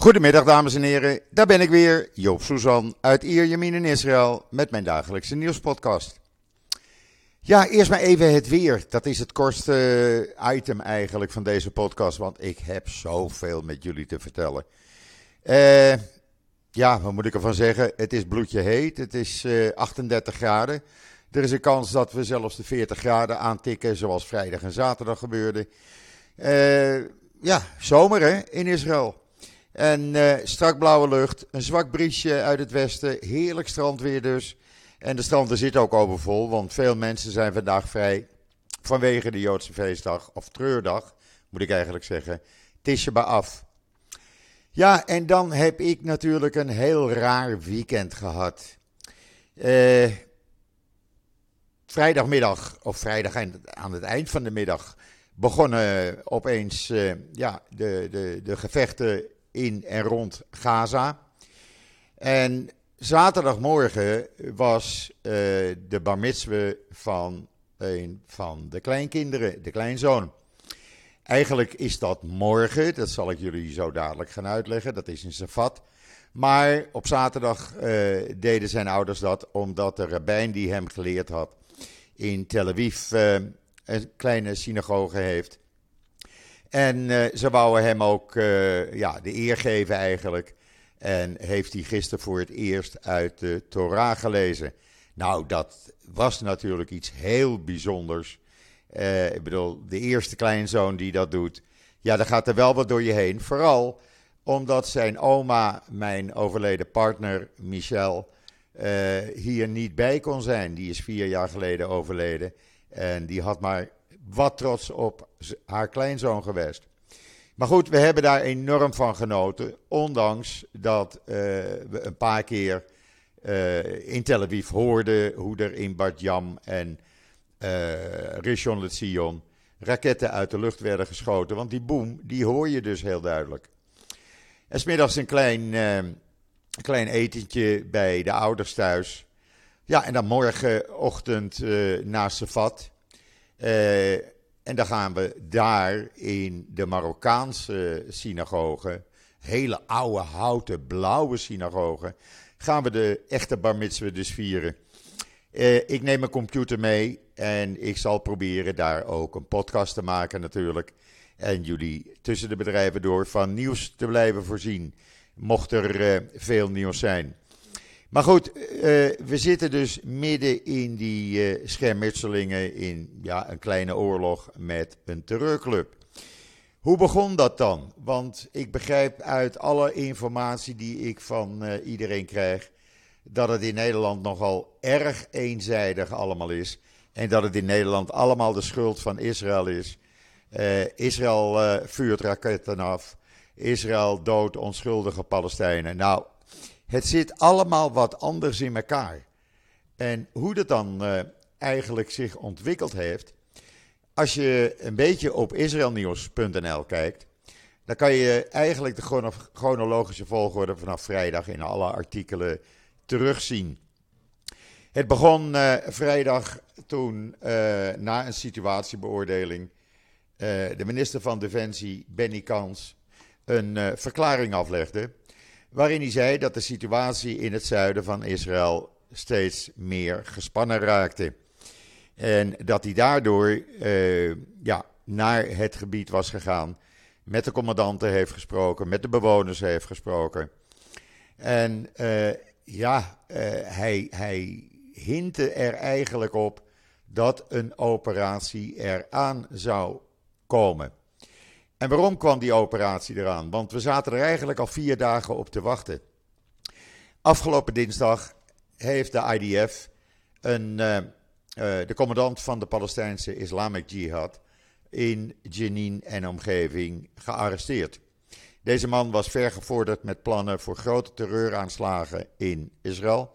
Goedemiddag dames en heren, daar ben ik weer, Joop Suzan uit Ierjemien in Israël met mijn dagelijkse nieuwspodcast. Ja, eerst maar even het weer. Dat is het kortste item eigenlijk van deze podcast, want ik heb zoveel met jullie te vertellen. Eh, ja, wat moet ik ervan zeggen? Het is bloedje heet, het is eh 38 graden. Er is een kans dat we zelfs de 40 graden aantikken, zoals vrijdag en zaterdag gebeurde. Eh, ja, zomer hè, in Israël. En eh, strak blauwe lucht, een zwak briesje uit het westen, heerlijk strandweer dus. En de stranden zitten ook overvol, want veel mensen zijn vandaag vrij vanwege de Joodse feestdag, of treurdag, moet ik eigenlijk zeggen, Tisha B'Av. Ja, en dan heb ik natuurlijk een heel raar weekend gehad. Eh, vrijdagmiddag, of vrijdag aan- aan het eind van de middag, begonnen opeens eh, ja, de, de, de gevechten in en rond Gaza. En zaterdagmorgen was eh, de bar van een van de kleinkinderen, de kleinzoon. Eigenlijk is dat morgen, dat zal ik jullie zo dadelijk gaan uitleggen, dat is in Safat. Maar op zaterdag eh, deden zijn ouders dat omdat de rabbijn die hem geleerd had in Tel Aviv eh, een kleine synagoge heeft. En eh, ze wouden hem ook eh, ja, de eer geven eigenlijk. En heeft hij gisteren voor het eerst uit de Torah gelezen. Nou, dat was natuurlijk iets heel bijzonders. Eh, ik bedoel, de eerste kleinzoon die dat doet. Ja, daar gaat er wel wat door je heen. Vooral omdat zijn oma, mijn overleden partner Michel, hier niet bij kon zijn. Die is vier jaar geleden overleden. En die had maar wat trots op haar kleinzoon geweest. Maar goed, we hebben daar enorm van genoten. Ondanks dat eh, we een paar keer eh, in Tel Aviv hoorden hoe er in Bat Yam en eh Rishon LeZion raketten uit de lucht werden geschoten. Want die boom, die hoor je dus heel duidelijk. En smiddags een klein, klein etentje bij de ouders thuis. Ja, en dan morgenochtend eh naar Safat. Eh, en dan gaan we daar in de Marokkaanse synagoge, hele oude houten blauwe synagoge, gaan we de echte bar dus vieren. Eh, ik neem mijn computer mee en ik zal proberen daar ook een podcast te maken natuurlijk. En jullie tussen de bedrijven door van nieuws te blijven voorzien, mocht er eh, veel nieuws zijn. Maar goed, eh, we zitten dus midden in die eh, schermutselingen in ja, een kleine oorlog met een terreurclub. Hoe begon dat dan? Want ik begrijp uit alle informatie die ik van eh, iedereen krijg, dat het in Nederland nogal erg eenzijdig allemaal is. En dat het in Nederland allemaal de schuld van Israël is. Israël vuurt raketten af. Israël doodt onschuldige Palestijnen. Nou, het zit allemaal wat anders in elkaar. En hoe dat dan eh, eigenlijk zich ontwikkeld heeft. Als je een beetje op israelnieuws.nl kijkt. dan kan je eigenlijk de chrono- chronologische volgorde vanaf vrijdag in alle artikelen terugzien. Het begon eh, vrijdag toen eh, na een situatiebeoordeling. de minister van Defensie, Benny Kans, een verklaring aflegde waarin hij zei dat de situatie in het zuiden van Israël steeds meer gespannen raakte. En dat hij daardoor eh, ja, naar het gebied was gegaan, met de commandanten heeft gesproken, met de bewoners heeft gesproken. En eh, ja, eh, hij, hij hintte er eigenlijk op dat een operatie eraan zou komen. En waarom kwam die operatie eraan? Want we zaten er eigenlijk al vier dagen op te wachten. Afgelopen dinsdag heeft de IDF een, eh, eh, de commandant van de Palestijnse Islamic Jihad in Jenin en omgeving gearresteerd. Deze man was vergevorderd met plannen voor grote terreuraanslagen in Israël,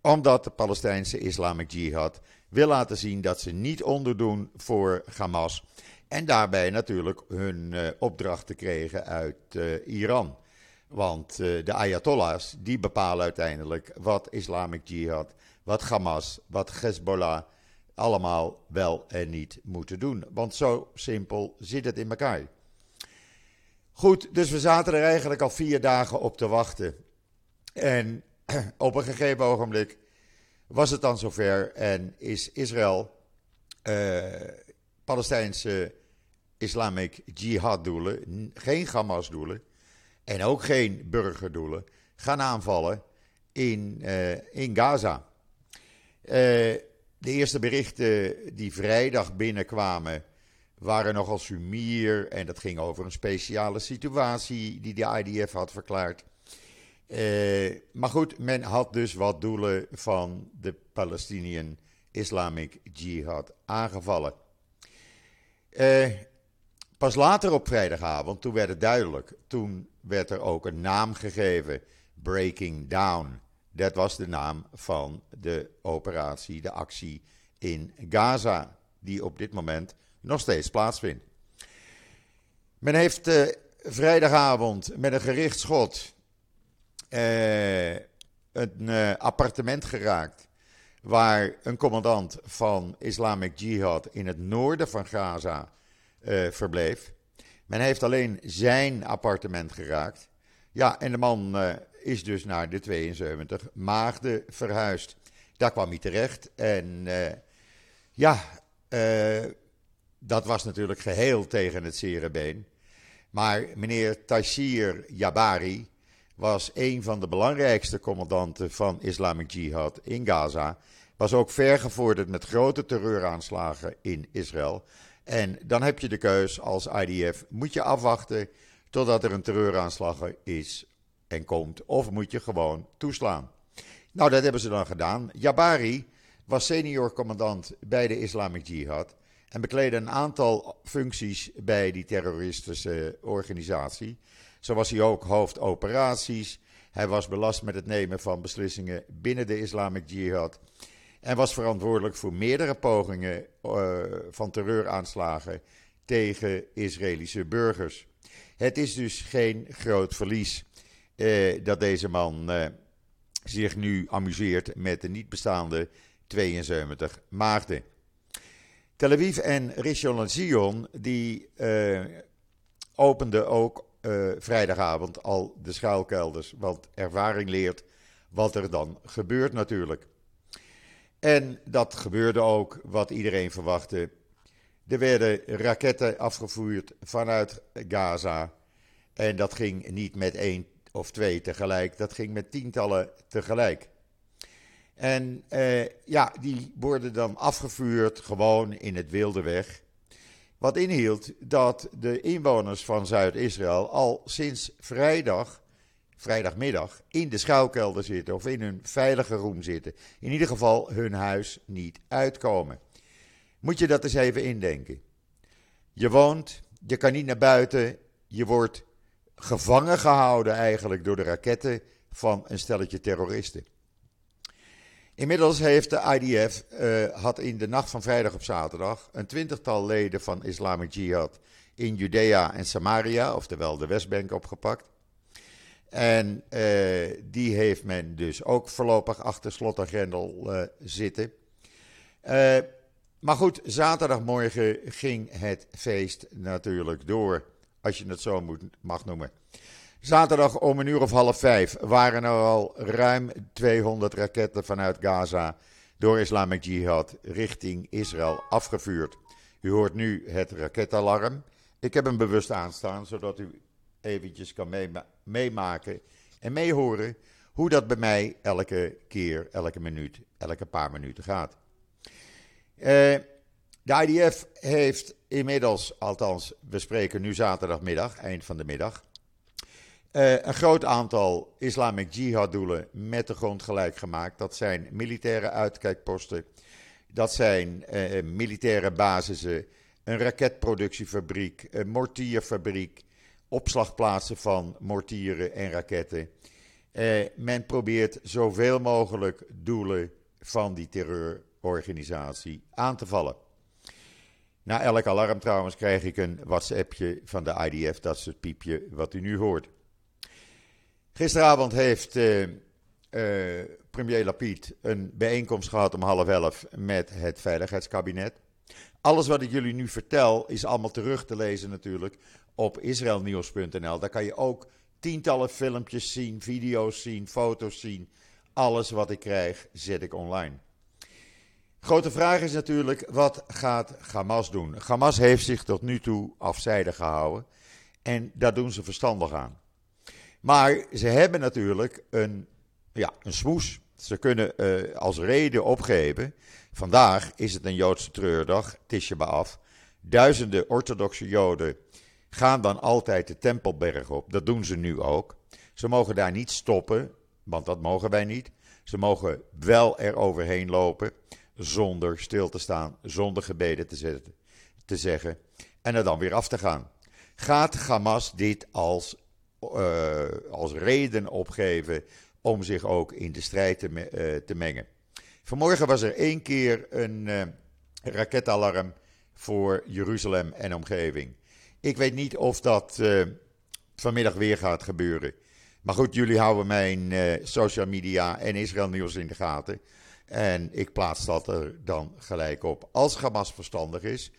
omdat de Palestijnse Islamic Jihad wil laten zien dat ze niet onderdoen voor Hamas en daarbij natuurlijk hun eh, opdrachten kregen uit eh, Iran. Want eh, de Ayatollahs die bepalen uiteindelijk wat Islamic Jihad, wat Hamas, wat Hezbollah allemaal wel en niet moeten doen. Want zo simpel zit het in elkaar. Goed, dus we zaten er eigenlijk al vier dagen op te wachten. En op een gegeven ogenblik was het dan zover en is Israël Palestijnse Islamic Jihad doelen, geen Hamas doelen en ook geen burgerdoelen, gaan aanvallen in, uh, in Gaza. Uh, de eerste berichten die vrijdag binnenkwamen waren nogal sumier en dat ging over een speciale situatie die de IDF had verklaard. Uh, maar goed, men had dus wat doelen van de Palestinian Islamic Jihad aangevallen. Pas later op vrijdagavond, toen werd het duidelijk. Toen werd er ook een naam gegeven: Breaking Down. Dat was de naam van de operatie, de actie in Gaza, die op dit moment nog steeds plaatsvindt. Men heeft uh, vrijdagavond met een gerichtschot uh, een uh, appartement geraakt. Waar een commandant van Islamic Jihad in het noorden van Gaza verbleef. Men heeft alleen zijn appartement geraakt. Ja, en de man is dus naar de 72 Maagden verhuisd. Daar kwam hij terecht. En ja, dat was natuurlijk geheel tegen het zere been. Maar meneer Taishir Jabari was een van de belangrijkste commandanten van Islamic Jihad in Gaza. Was ook vergevorderd met grote terreuraanslagen in Israël. En dan heb je de keus als IDF: moet je afwachten totdat er een terreuraanslag is en komt, of moet je gewoon toeslaan? Nou, dat hebben ze dan gedaan. Jabari was senior commandant bij de Islamic Jihad en bekleedde een aantal functies bij die terroristische organisatie. Zo was hij ook hoofd operaties. Hij was belast met het nemen van beslissingen binnen de Islamic Jihad. En was verantwoordelijk voor meerdere pogingen uh, van terreuraanslagen tegen Israëlische burgers. Het is dus geen groot verlies uh, dat deze man uh, zich nu amuseert met de niet bestaande 72 maagden. Tel Aviv en Rishon LeZion die openden ook vrijdagavond al de schuilkelders. Want ervaring leert wat er dan gebeurt natuurlijk. En dat gebeurde ook wat iedereen verwachtte. Er werden raketten afgevuurd vanuit Gaza. En dat ging niet met één of twee tegelijk, dat ging met tientallen tegelijk. En uh, ja, die worden dan afgevuurd gewoon in het wilde weg. Wat inhield dat de inwoners van Zuid-Israël al sinds vrijdag, vrijdagmiddag, in de schuilkelder zitten of in hun veilige room zitten. In ieder geval hun huis niet uitkomen. Moet je dat eens even indenken. Je woont, je kan niet naar buiten, je wordt gevangen gehouden eigenlijk door de raketten van een stelletje terroristen. Inmiddels heeft de IDF eh, had in de nacht van vrijdag op zaterdag een twintigtal leden van Islamic Jihad in Judea en Samaria, oftewel de Westbank, opgepakt. En uh, die heeft men dus ook voorlopig achter slot en grendel uh, zitten. maar goed, zaterdagmorgen ging het feest natuurlijk door, als je het zo moet, mag noemen. Zaterdag om een uur of half vijf waren er al ruim 200 raketten vanuit Gaza door Islamic Jihad richting Israël afgevuurd. U hoort nu het raketalarm. Ik heb hem bewust aanstaan, zodat u eventjes kan meemaken en meehoren hoe dat bij mij elke keer, elke minuut, elke paar minuten gaat. Uh, de IDF heeft inmiddels, althans, we spreken nu zaterdagmiddag, eind van de middag, uh, een groot aantal Islamic Jihad-doelen met de grond gelijk gemaakt. Dat zijn militaire uitkijkposten, dat zijn uh, militaire basissen, een raketproductiefabriek, een mortierfabriek, opslagplaatsen van mortieren en raketten. Uh, men probeert zoveel mogelijk doelen van die terreurorganisatie aan te vallen. Na elk alarm trouwens krijg ik een WhatsAppje van de IDF, dat is het piepje wat u nu hoort. Gisteravond heeft uh, uh, premier Lapid een bijeenkomst gehad om half elf met het Veiligheidskabinet. Alles wat ik jullie nu vertel is allemaal terug te lezen natuurlijk op israelnieuws.nl. Daar kan je ook tientallen filmpjes zien, video's zien, foto's zien. Alles wat ik krijg zet ik online. Grote vraag is natuurlijk, wat gaat Hamas doen? Hamas heeft zich tot nu toe afzijdig gehouden en daar doen ze verstandig aan. Maar ze hebben natuurlijk een, ja, een smoes. Ze kunnen uh, als reden opgeven. Vandaag is het een Joodse treurdag, Tisha B'Av. Duizenden orthodoxe Joden gaan dan altijd de Tempelberg op. Dat doen ze nu ook. Ze mogen daar niet stoppen, want dat mogen wij niet. Ze mogen wel er overheen lopen zonder stil te staan, zonder gebeden te, zetten, te zeggen en er dan weer af te gaan. Gaat Hamas dit als, uh, als reden opgeven om zich ook in de strijd te, uh, te, mengen? Vanmorgen was er één keer een uh, raketalarm voor Jeruzalem en omgeving. Ik weet niet of dat vanmiddag weer gaat gebeuren. Maar goed, jullie houden mijn social media en Israël nieuws in de gaten. En ik plaats dat er dan gelijk op. Als Hamas verstandig is,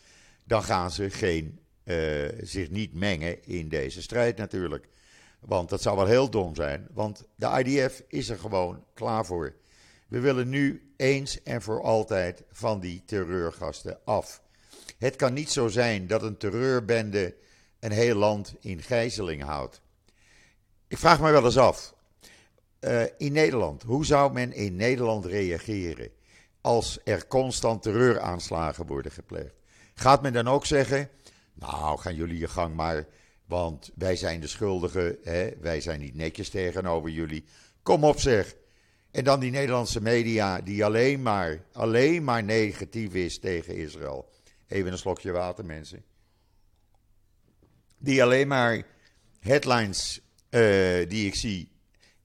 dan gaan ze geen, zich niet mengen in deze strijd natuurlijk. Want dat zou wel heel dom zijn, want de IDF is er gewoon klaar voor. We willen nu eens en voor altijd van die terreurgasten af. Het kan niet zo zijn dat een terreurbende een heel land in gijzeling houdt. Ik vraag me wel eens af, uh, in Nederland. Hoe zou men in Nederland reageren als er constant terreuraanslagen worden gepleegd? Gaat men dan ook zeggen: Nou, gaan jullie je gang maar, want wij zijn de schuldigen, hè? wij zijn niet netjes tegenover jullie. Kom op zeg. En dan die Nederlandse media die alleen maar, alleen maar negatief is tegen Israël. Even een slokje water, mensen. Die alleen maar headlines uh, die ik zie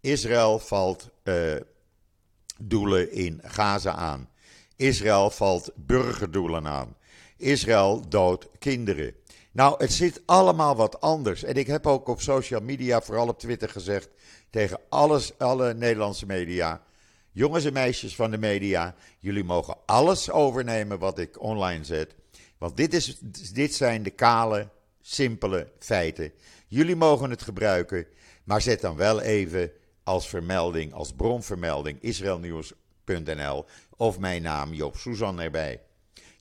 Israël valt uh, doelen in Gaza aan. Israël valt burgerdoelen aan. Israël doodt kinderen. Nou, het zit allemaal wat anders. En ik heb ook op social media, vooral op Twitter, gezegd tegen alles, alle Nederlandse media. Jongens en meisjes van de media, jullie mogen alles overnemen wat ik online zet. Want dit, is, dit zijn de kale, simpele feiten. Jullie mogen het gebruiken, maar zet dan wel even als vermelding, als bronvermelding israelnieuws.nl of mijn naam Joop Suzan erbij.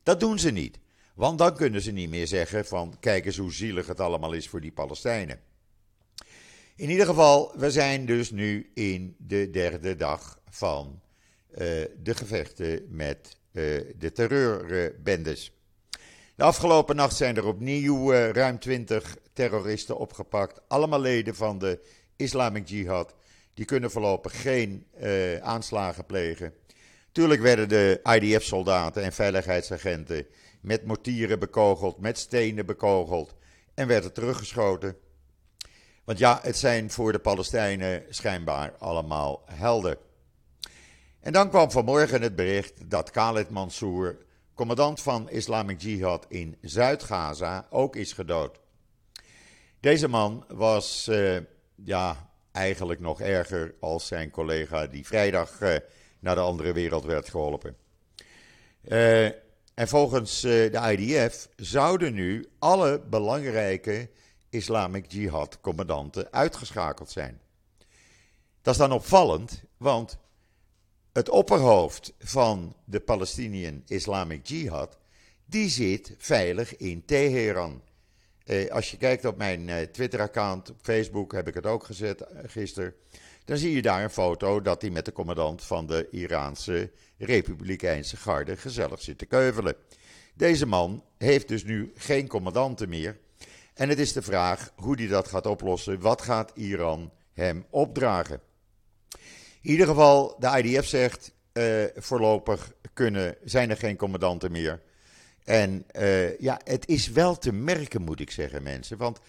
Dat doen ze niet, want dan kunnen ze niet meer zeggen van kijk eens hoe zielig het allemaal is voor die Palestijnen. In ieder geval, we zijn dus nu in de derde dag van uh, de gevechten met uh, de terreurbendes. De afgelopen nacht zijn er opnieuw uh, ruim 20 terroristen opgepakt, allemaal leden van de Islamic Jihad. Die kunnen voorlopig geen aanslagen plegen. Tuurlijk werden de IDF-soldaten en veiligheidsagenten met mortieren bekogeld, met stenen bekogeld en werden teruggeschoten. Want ja, het zijn voor de Palestijnen schijnbaar allemaal helden. En dan kwam vanmorgen het bericht dat Khaled Mansour, commandant van Islamic Jihad in Zuid-Gaza, ook is gedood. Deze man was, uh, ja, eigenlijk nog erger als zijn collega die vrijdag uh, naar de andere wereld werd geholpen. Uh, en volgens uh, de IDF zouden nu alle belangrijke Islamic Jihad commandanten uitgeschakeld zijn. Dat is dan opvallend, want het opperhoofd van de Palestinian Islamic Jihad, die zit veilig in Teheran. Eh, als je kijkt op mijn eh, Twitter-account, op Facebook heb ik het ook gezet gisteren. Dan zie je daar een foto dat hij met de commandant van de Iraanse Republikeinse Garde gezellig zit te keuvelen. Deze man heeft dus nu geen commandanten meer. En het is de vraag hoe hij dat gaat oplossen. Wat gaat Iran hem opdragen? In ieder geval, de IDF zegt voorlopig kunnen, zijn er geen commandanten meer. En uh, ja, het is wel te merken, moet ik zeggen, mensen. Want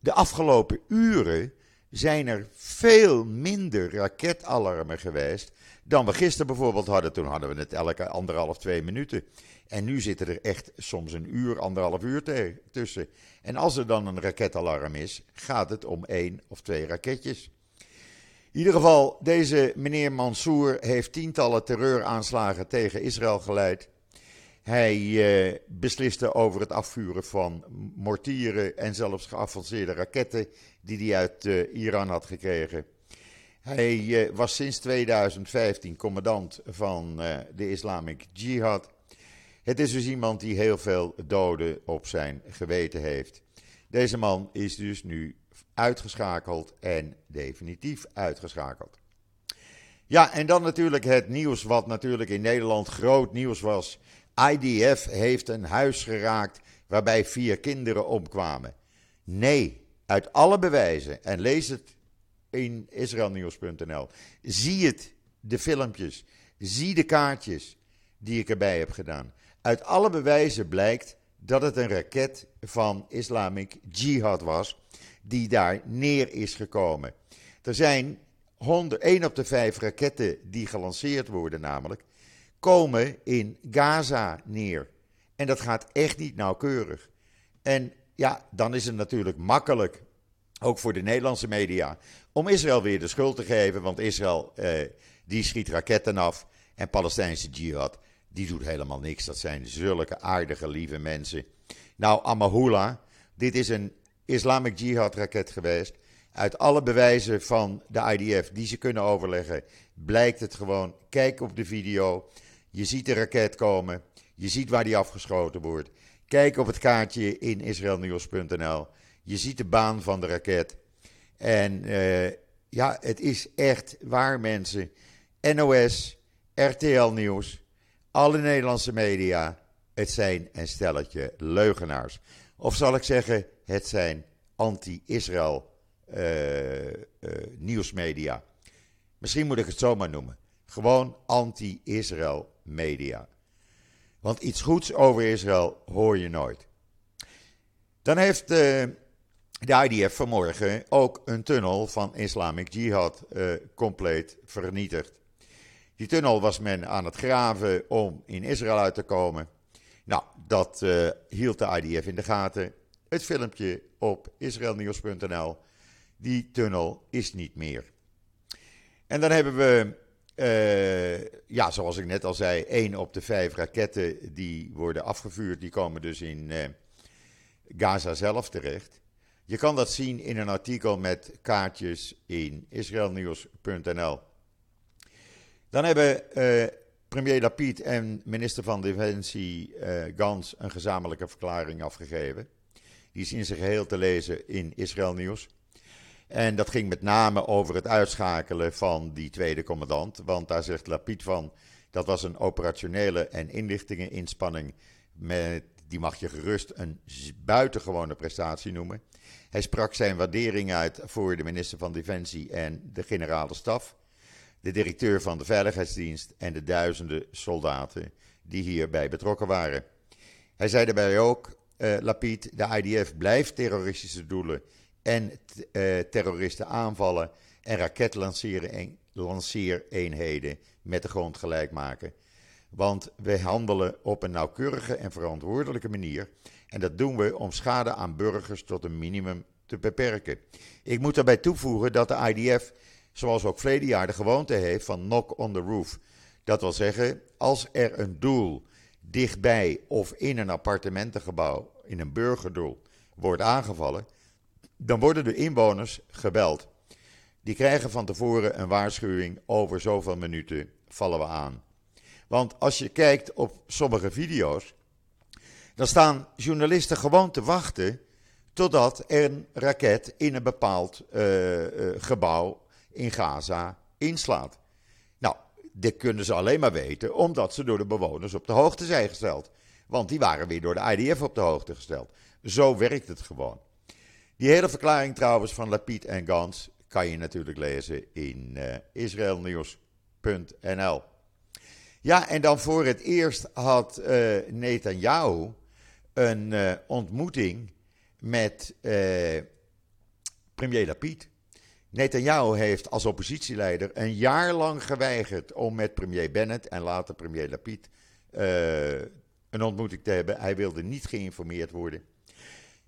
de afgelopen uren zijn er veel minder raketalarmen geweest dan we gisteren bijvoorbeeld hadden. Toen hadden we het elke anderhalf, twee minuten. En nu zitten er echt soms een uur, anderhalf uur tussen. En als er dan een raketalarm is, gaat het om één of twee raketjes. In ieder geval, deze meneer Mansour heeft tientallen terreuraanslagen tegen Israël geleid. Hij uh, besliste over het afvuren van mortieren en zelfs geavanceerde raketten die hij uit uh, Iran had gekregen. Hij uh, was sinds 2015 commandant van de Islamic Jihad. Het is dus iemand die heel veel doden op zijn geweten heeft. Deze man is dus nu uitgeschakeld en definitief uitgeschakeld. Ja, en dan natuurlijk het nieuws wat natuurlijk in Nederland groot nieuws was. IDF heeft een huis geraakt waarbij vier kinderen omkwamen. Nee, uit alle bewijzen, en lees het in israelnieuws.nl, zie het, de filmpjes, zie de kaartjes die ik erbij heb gedaan. Uit alle bewijzen blijkt dat het een raket van Islamic Jihad was die daar neer is gekomen. Er zijn 100, 1 op de 5 raketten die gelanceerd worden, namelijk, komen in Gaza neer. En dat gaat echt niet nauwkeurig. En ja, dan is het natuurlijk makkelijk, ook voor de Nederlandse media, om Israël weer de schuld te geven. Want Israël, eh, die schiet raketten af. En Palestijnse jihad, die doet helemaal niks. Dat zijn zulke aardige, lieve mensen. Nou, Amahula, dit is een Islamic Jihad raket geweest. Uit alle bewijzen van de IDF die ze kunnen overleggen, blijkt het gewoon. Kijk op de video. Je ziet de raket komen. Je ziet waar die afgeschoten wordt. Kijk op het kaartje in israelnieuws.nl. Je ziet de baan van de raket. En uh, ja, het is echt waar, mensen. NOS, RTL Nieuws, alle Nederlandse media. Het zijn een stelletje leugenaars. Of zal ik zeggen, het zijn anti-Israël uh, uh, nieuwsmedia. Misschien moet ik het zo maar noemen. Gewoon anti-Israël media. Want iets goeds over Israël hoor je nooit. Dan heeft uh, de IDF vanmorgen ook een tunnel van Islamic Jihad compleet vernietigd. Die tunnel was men aan het graven om in Israël uit te komen. Nou, dat hield de IDF in de gaten. Het filmpje op israelnieuws.nl. Die tunnel is niet meer. En dan hebben we, ja, zoals ik net al zei, één op de vijf raketten die worden afgevuurd, die komen dus in uh, Gaza zelf terecht. Je kan dat zien in een artikel met kaartjes in israelnieuws.nl. Dan hebben uh, premier Lapid en minister van Defensie Gans een gezamenlijke verklaring afgegeven. Die is in zijn geheel te lezen in Israël Nieuws. En dat ging met name over het uitschakelen van die tweede commandant. Want daar zegt Lapid van, dat was een operationele en inlichtingeninspanning. Met, die mag je gerust een buitengewone prestatie noemen. Hij sprak zijn waardering uit voor de minister van Defensie en de generale staf. De directeur van de Veiligheidsdienst en de duizenden soldaten die hierbij betrokken waren. Hij zei daarbij ook uh, de IDF blijft terroristische doelen en uh, terroristen aanvallen en raketlanceereenheden met de grond gelijk maken. Want we handelen op een nauwkeurige en verantwoordelijke manier. En dat doen we om schade aan burgers tot een minimum te beperken. Ik moet daarbij toevoegen dat de IDF, zoals ook verleden jaar, de gewoonte heeft van knock on the roof. Dat wil zeggen, als er een doel dichtbij of in een appartementengebouw, in een burgerdoel, wordt aangevallen, dan worden de inwoners gebeld. Die krijgen van tevoren een waarschuwing over zoveel minuten vallen we aan. Want als je kijkt op sommige video's, dan staan journalisten gewoon te wachten totdat er een raket in een bepaald uh, uh, gebouw in Gaza inslaat. Dit kunnen ze alleen maar weten omdat ze door de bewoners op de hoogte zijn gesteld. Want die waren weer door de IDF op de hoogte gesteld. Zo werkt het gewoon. Die hele verklaring trouwens van Lapid en Gans kan je natuurlijk lezen in uh, israelnieuws.nl. Ja, en dan voor het eerst had uh, Netanyahu een uh, ontmoeting met premier Lapid. Netanyahu heeft als oppositieleider een jaar lang geweigerd om met premier Bennett en later premier Lapid uh, een ontmoeting te hebben. Hij wilde niet geïnformeerd worden.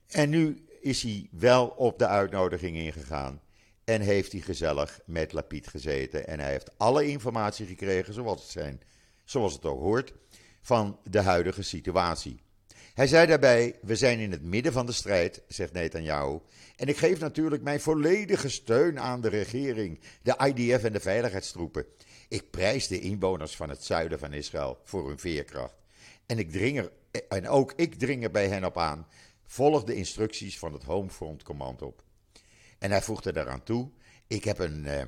En nu is hij wel op de uitnodiging ingegaan. En heeft hij gezellig met Lapid gezeten. En hij heeft alle informatie gekregen zoals het, zijn, zoals het ook hoort. van de huidige situatie. Hij zei daarbij: We zijn in het midden van de strijd, zegt Netanyahu. En ik geef natuurlijk mijn volledige steun aan de regering, de IDF en de veiligheidstroepen. Ik prijs de inwoners van het zuiden van Israël voor hun veerkracht. En, ik dring er, en ook ik dring er bij hen op aan. Volg de instructies van het Homefront Command op. En hij voegde daaraan toe: Ik heb een, eh,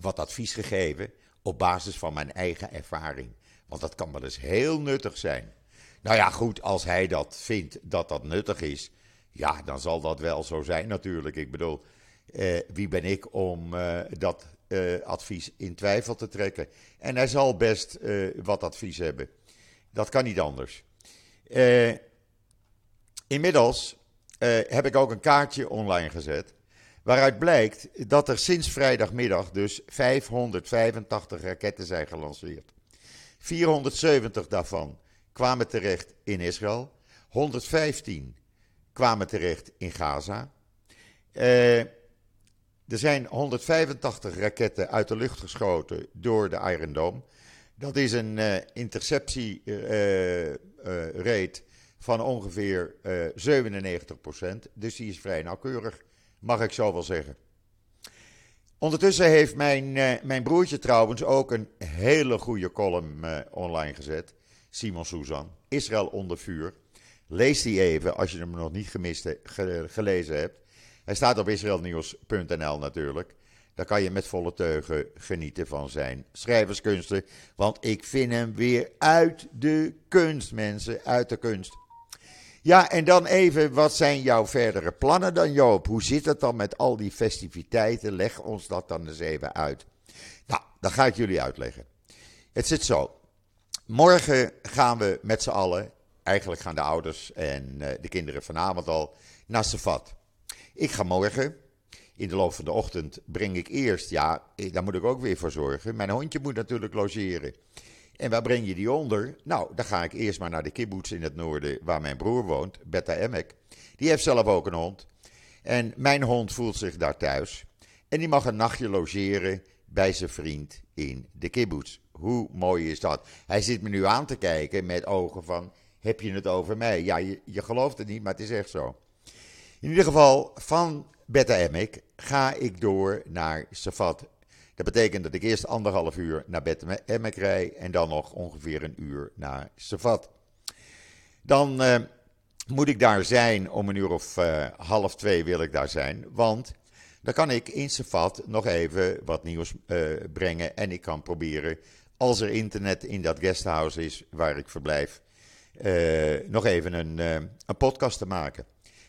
wat advies gegeven op basis van mijn eigen ervaring. Want dat kan wel eens heel nuttig zijn. Nou ja, goed, als hij dat vindt dat dat nuttig is, ja, dan zal dat wel zo zijn natuurlijk. Ik bedoel, eh, wie ben ik om eh, dat eh, advies in twijfel te trekken? En hij zal best eh, wat advies hebben. Dat kan niet anders. Eh, inmiddels eh, heb ik ook een kaartje online gezet. Waaruit blijkt dat er sinds vrijdagmiddag dus 585 raketten zijn gelanceerd. 470 daarvan kwamen terecht in Israël. 115 kwamen terecht in Gaza. Uh, er zijn 185 raketten uit de lucht geschoten door de Iron Dome. Dat is een uh, van ongeveer 97%. Dus die is vrij nauwkeurig, mag ik zo wel zeggen. Ondertussen heeft mijn, mijn broertje trouwens ook een hele goede column online gezet. Simon Suzan, Israël onder vuur. Lees die even als je hem nog niet gemist, gelezen hebt. Hij staat op israelnieuws.nl natuurlijk. Daar kan je met volle teugen genieten van zijn schrijverskunsten. Want ik vind hem weer uit de kunst, mensen. Uit de kunst. Ja, en dan even, wat zijn jouw verdere plannen dan, Joop? Hoe zit het dan met al die festiviteiten? Leg ons dat dan eens even uit. Nou, dat ga ik jullie uitleggen. Het zit zo. Morgen gaan we met z'n allen, eigenlijk gaan de ouders en uh, de kinderen vanavond al, naar Safat. Ik ga morgen, in de loop van de ochtend, breng ik eerst, ja, daar moet ik ook weer voor zorgen. Mijn hondje moet natuurlijk logeren. En waar breng je die onder? Nou, dan ga ik eerst maar naar de kibbutz in het noorden, waar mijn broer woont, Beta Emek. Die heeft zelf ook een hond. En mijn hond voelt zich daar thuis. En die mag een nachtje logeren bij zijn vriend in de kibbutz. Hoe mooi is dat? Hij zit me nu aan te kijken met ogen van, heb je het over mij? Ja, je, gelooft het niet, maar het is echt zo. In ieder geval, van Beta Emek ga ik door naar Safat. Dat betekent dat ik eerst anderhalf uur naar Beta Emek rij en dan nog ongeveer een uur naar Safat. Dan uh, moet ik daar zijn om een uur of uh, half twee wil ik daar zijn, want dan kan ik in Safat nog even wat nieuws brengen en ik kan proberen als er internet in dat guesthouse is waar ik verblijf, nog even een, een podcast te maken.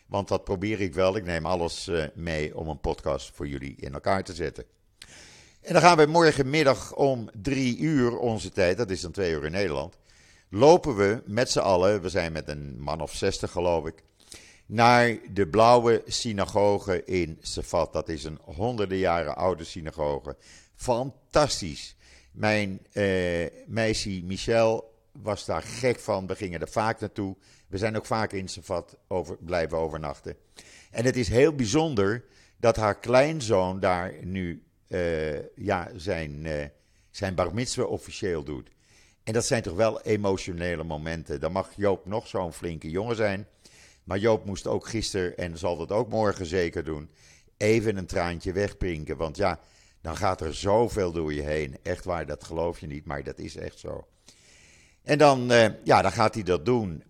Want dat probeer ik wel. Ik neem alles mee om een podcast voor jullie in elkaar te zetten. En dan gaan we morgenmiddag om drie uur onze tijd, dat is dan twee uur in Nederland, lopen we met z'n allen, we zijn met een man of zestig geloof ik, naar de blauwe synagoge in Safat. Dat is een honderden jaren oude synagoge. Fantastisch. Mijn uh, meisje Michel was daar gek van. We gingen er vaak naartoe. We zijn ook vaak in Safat over, blijven overnachten. En het is heel bijzonder dat haar kleinzoon daar nu ja, zijn, uh, zijn bar mitzvah officieel doet. En dat zijn toch wel emotionele momenten. Dan mag Joop nog zo'n flinke jongen zijn. Maar Joop moest ook gisteren, en zal dat ook morgen zeker doen, even een traantje wegprinken. Want ja, dan gaat er zoveel door je heen. Echt waar, dat geloof je niet, maar dat is echt zo. En dan, uh, ja, dan gaat hij dat doen.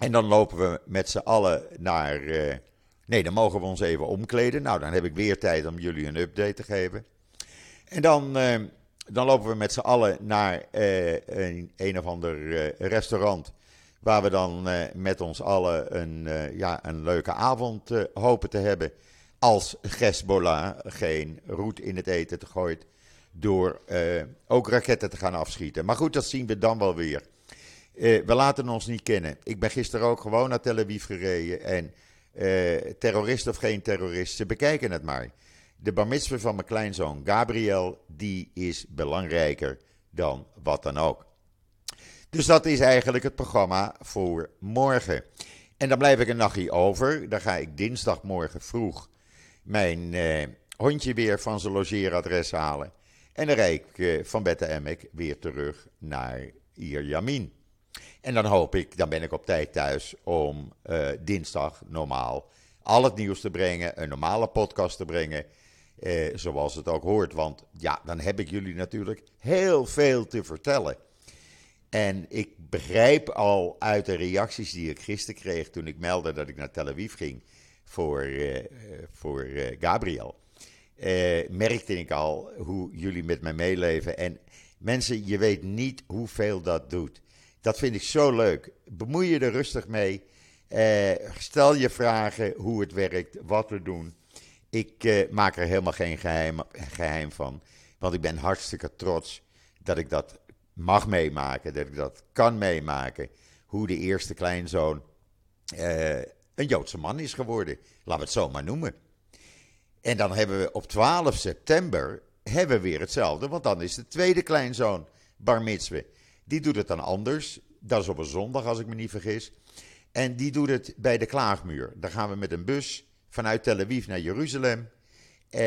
En dan lopen we met z'n allen naar. Nee, dan mogen we ons even omkleden. Nou, dan heb ik weer tijd om jullie een update te geven. En dan, uh, dan lopen we met z'n allen naar een, een of ander restaurant. Waar we dan met ons allen een, ja, een leuke avond hopen te hebben als Hezbollah geen roet in het eten te gooit door ook raketten te gaan afschieten. Maar goed, dat zien we dan wel weer. We laten ons niet kennen. Ik ben gisteren ook gewoon naar Tel Aviv gereden en terrorist of geen terrorist, ze bekijken het maar. De bar van mijn kleinzoon Gabriel, die is belangrijker dan wat dan ook. Dus dat is eigenlijk het programma voor morgen. En dan blijf ik een nachtje over. Dan ga ik dinsdagmorgen vroeg mijn eh, hondje weer van zijn logeeradres halen. En dan rijd ik eh, van Bette Emmek weer terug naar Ierjamin. En dan hoop ik, dan ben ik op tijd thuis om uh, dinsdag normaal al het nieuws te brengen, een normale podcast te brengen, uh, zoals het ook hoort. Want ja, dan heb ik jullie natuurlijk heel veel te vertellen. En ik begrijp al uit de reacties die ik gisteren kreeg toen ik meldde dat ik naar Tel Aviv ging voor, uh, voor Gabriel. merkte ik al hoe jullie met mij meeleven. En mensen, je weet niet hoeveel dat doet. Dat vind ik zo leuk. Bemoei je er rustig mee. Uh, stel je vragen hoe het werkt, wat we doen. Ik uh, maak er helemaal geen geheim, geheim, van. Want ik ben hartstikke trots dat ik dat mag meemaken. Dat ik dat kan meemaken. Hoe de eerste kleinzoon uh, een Joodse man is geworden. Laten we het zo maar noemen. En dan hebben we op 12 september hebben we weer hetzelfde. Want dan is de tweede kleinzoon bar mitzvah. Die doet het dan anders. Dat is op een zondag, als ik me niet vergis. En die doet het bij de Klaagmuur. Daar gaan we met een bus vanuit Tel Aviv naar Jeruzalem. Eh,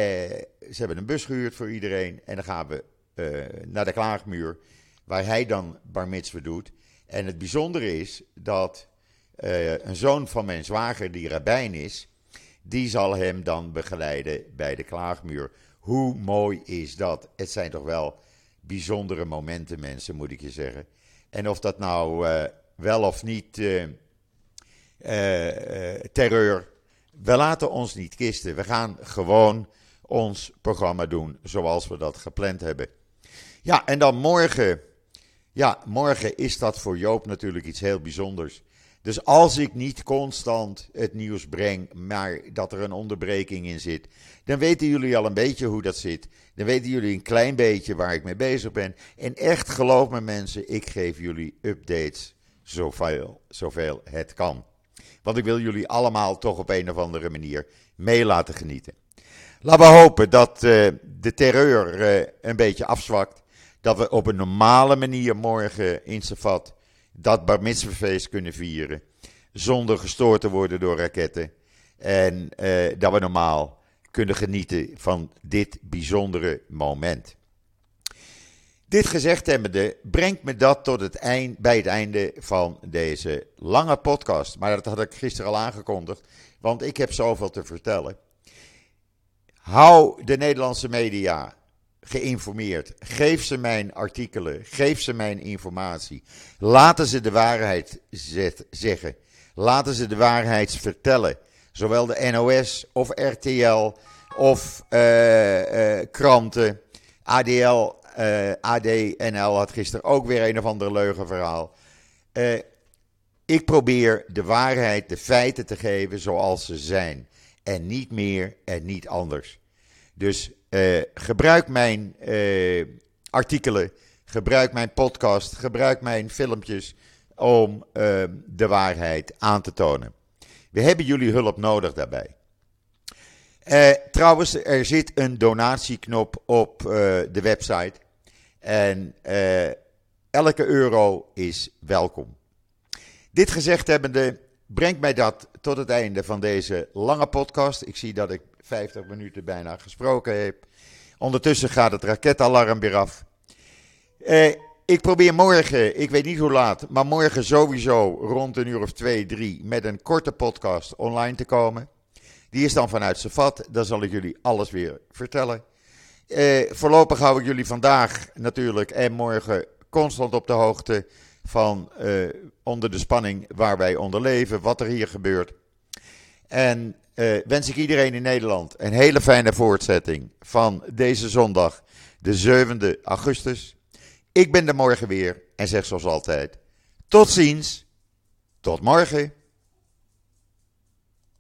ze hebben een bus gehuurd voor iedereen. En dan gaan we eh, naar de Klaagmuur, waar hij dan bar mitzvah doet. En het bijzondere is dat uh, een zoon van mijn zwager, die rabbijn is, die zal hem dan begeleiden bij de Klaagmuur. Hoe mooi is dat? Het zijn toch wel bijzondere momenten, mensen, moet ik je zeggen. En of dat nou wel of niet terreur, we laten ons niet kisten. We gaan gewoon ons programma doen zoals we dat gepland hebben. Ja, en dan morgen. Ja, morgen is dat voor Joop natuurlijk iets heel bijzonders. Dus als ik niet constant het nieuws breng, maar dat er een onderbreking in zit, dan weten jullie al een beetje hoe dat zit. Dan weten jullie een klein beetje waar ik mee bezig ben. En echt, geloof me mensen, ik geef jullie updates zoveel, zoveel het kan. Want ik wil jullie allemaal toch op een of andere manier mee laten genieten. Laten we hopen dat uh, de terreur uh, een beetje afzwakt. Dat we op een normale manier morgen in Safat dat bar mitzvahfeest kunnen vieren. Zonder gestoord te worden door raketten. En uh, dat we normaal kunnen genieten van dit bijzondere moment. Dit gezegd hebbende brengt me dat tot het eind, bij het einde van deze lange podcast. Maar dat had ik gisteren al aangekondigd, want ik heb zoveel te vertellen. Hou de Nederlandse media geïnformeerd. Geef ze mijn artikelen, geef ze mijn informatie. Laten ze de waarheid zeggen. Laten ze de waarheid vertellen. Zowel de NOS of RTL of uh, uh, kranten. ADL, uh, ADNL had gisteren ook weer een of ander leugenverhaal. ik probeer de waarheid, de feiten te geven zoals ze zijn. En niet meer en niet anders. Dus gebruik mijn artikelen, gebruik mijn podcast, gebruik mijn filmpjes om de waarheid aan te tonen. We hebben jullie hulp nodig daarbij. Uh, trouwens, er zit een donatieknop op uh, de website. En uh, elke euro is welkom. Dit gezegd hebbende brengt mij dat tot het einde van deze lange podcast. Ik zie dat ik 50 minuten bijna gesproken heb. Ondertussen gaat het raketalarm weer af. ik probeer morgen, ik weet niet hoe laat, maar morgen sowieso rond een uur of twee, drie met een korte podcast online te komen. Die is dan vanuit Safat. Dan zal ik jullie alles weer vertellen. Eh, voorlopig hou ik jullie vandaag natuurlijk en morgen constant op de hoogte van eh, onder de spanning waar wij onder leven, wat er hier gebeurt. En eh, wens ik iedereen in Nederland een hele fijne voortzetting van deze zondag, de 7e augustus. Ik ben er morgen weer en zeg zoals altijd: tot ziens, tot morgen.